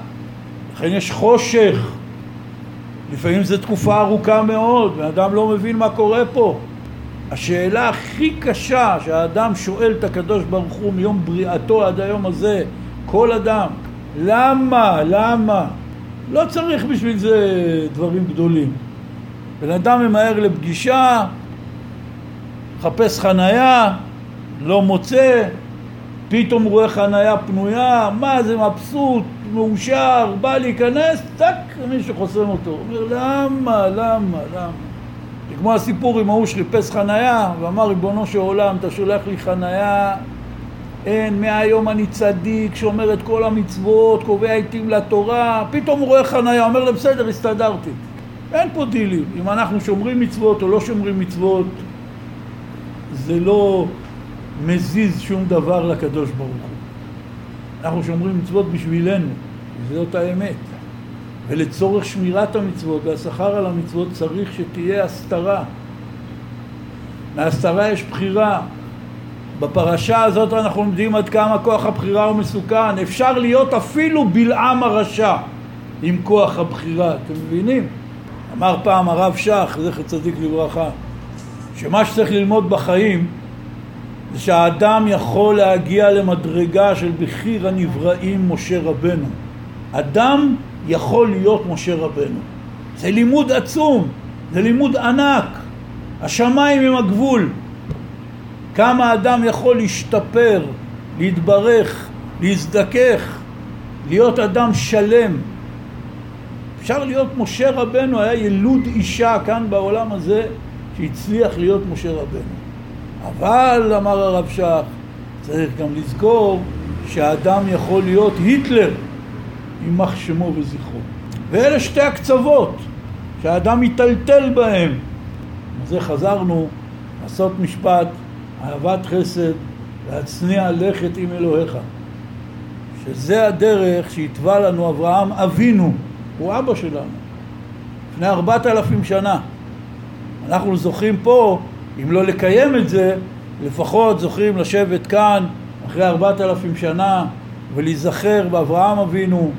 לכן יש חושך. לפעמים זו תקופה ארוכה מאוד, ואדם לא מבין מה קורה פה. השאלה הכי קשה שהאדם שואל את הקדוש ברוך הוא מיום בריאתו עד היום הזה, כל אדם, למה? למה? לא צריך בשביל זה דברים גדולים. בן אדם ממהר לפגישה, מחפש חנייה, לא מוצא, פתאום רואה חנייה פנויה, מה זה מבסוט, מאושר, בא להיכנס, טק, מישהו חוסם אותו. הוא אומר, למה, למה, למה? זה כמו הסיפור עם ההוא שחיפש חנייה, ואמר, ריבונו של עולם, אתה שולח לי חנייה, אין, מהיום אני צדיק, שומר את כל המצוות, קובע עיתים לתורה, פתאום הוא רואה חנייה, אומר לו, בסדר, הסתדרתי. אין פה דילים, אם אנחנו שומרים מצוות או לא שומרים מצוות, זה לא מזיז שום דבר לקדוש ברוך הוא. אנחנו שומרים מצוות בשבילנו, וזאת האמת. ולצורך שמירת המצוות והשכר על המצוות צריך שתהיה הסתרה. מהסתרה יש בחירה. בפרשה הזאת אנחנו לומדים עד כמה כוח הבחירה הוא מסוכן. אפשר להיות אפילו בלעם הרשע עם כוח הבחירה, אתם מבינים? אמר פעם הרב שך, זכר צדיק לברכה, שמה שצריך ללמוד בחיים זה שהאדם יכול להגיע למדרגה של בחיר הנבראים משה רבנו. אדם יכול להיות משה רבנו. זה לימוד עצום, זה לימוד ענק. השמיים הם הגבול. כמה אדם יכול להשתפר, להתברך, להזדכך, להיות אדם שלם. אפשר להיות משה רבנו, היה ילוד אישה כאן בעולם הזה שהצליח להיות משה רבנו. אבל, אמר הרב שך, צריך גם לזכור שהאדם יכול להיות היטלר, יימח שמו וזכרו. ואלה שתי הקצוות שהאדם מיטלטל בהם. זה חזרנו לעשות משפט, אהבת חסד, להצניע לכת עם אלוהיך. שזה הדרך שהתווה לנו אברהם אבינו, הוא אבא שלנו, לפני ארבעת אלפים שנה. אנחנו זוכים פה, אם לא לקיים את זה, לפחות זוכים לשבת כאן אחרי ארבעת אלפים שנה ולהיזכר באברהם אבינו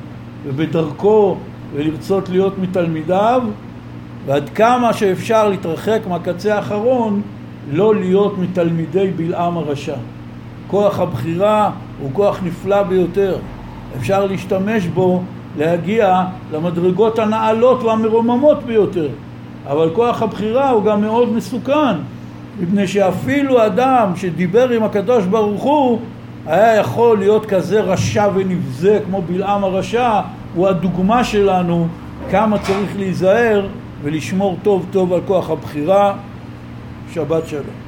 ובדרכו ולרצות להיות מתלמידיו ועד כמה שאפשר להתרחק מהקצה האחרון לא להיות מתלמידי בלעם הרשע. כוח הבחירה הוא כוח נפלא ביותר. אפשר להשתמש בו להגיע למדרגות הנעלות והמרוממות ביותר. אבל כוח הבחירה הוא גם מאוד מסוכן, מפני שאפילו אדם שדיבר עם הקדוש ברוך הוא היה יכול להיות כזה רשע ונבזה כמו בלעם הרשע, הוא הדוגמה שלנו כמה צריך להיזהר ולשמור טוב טוב על כוח הבחירה. שבת שלום.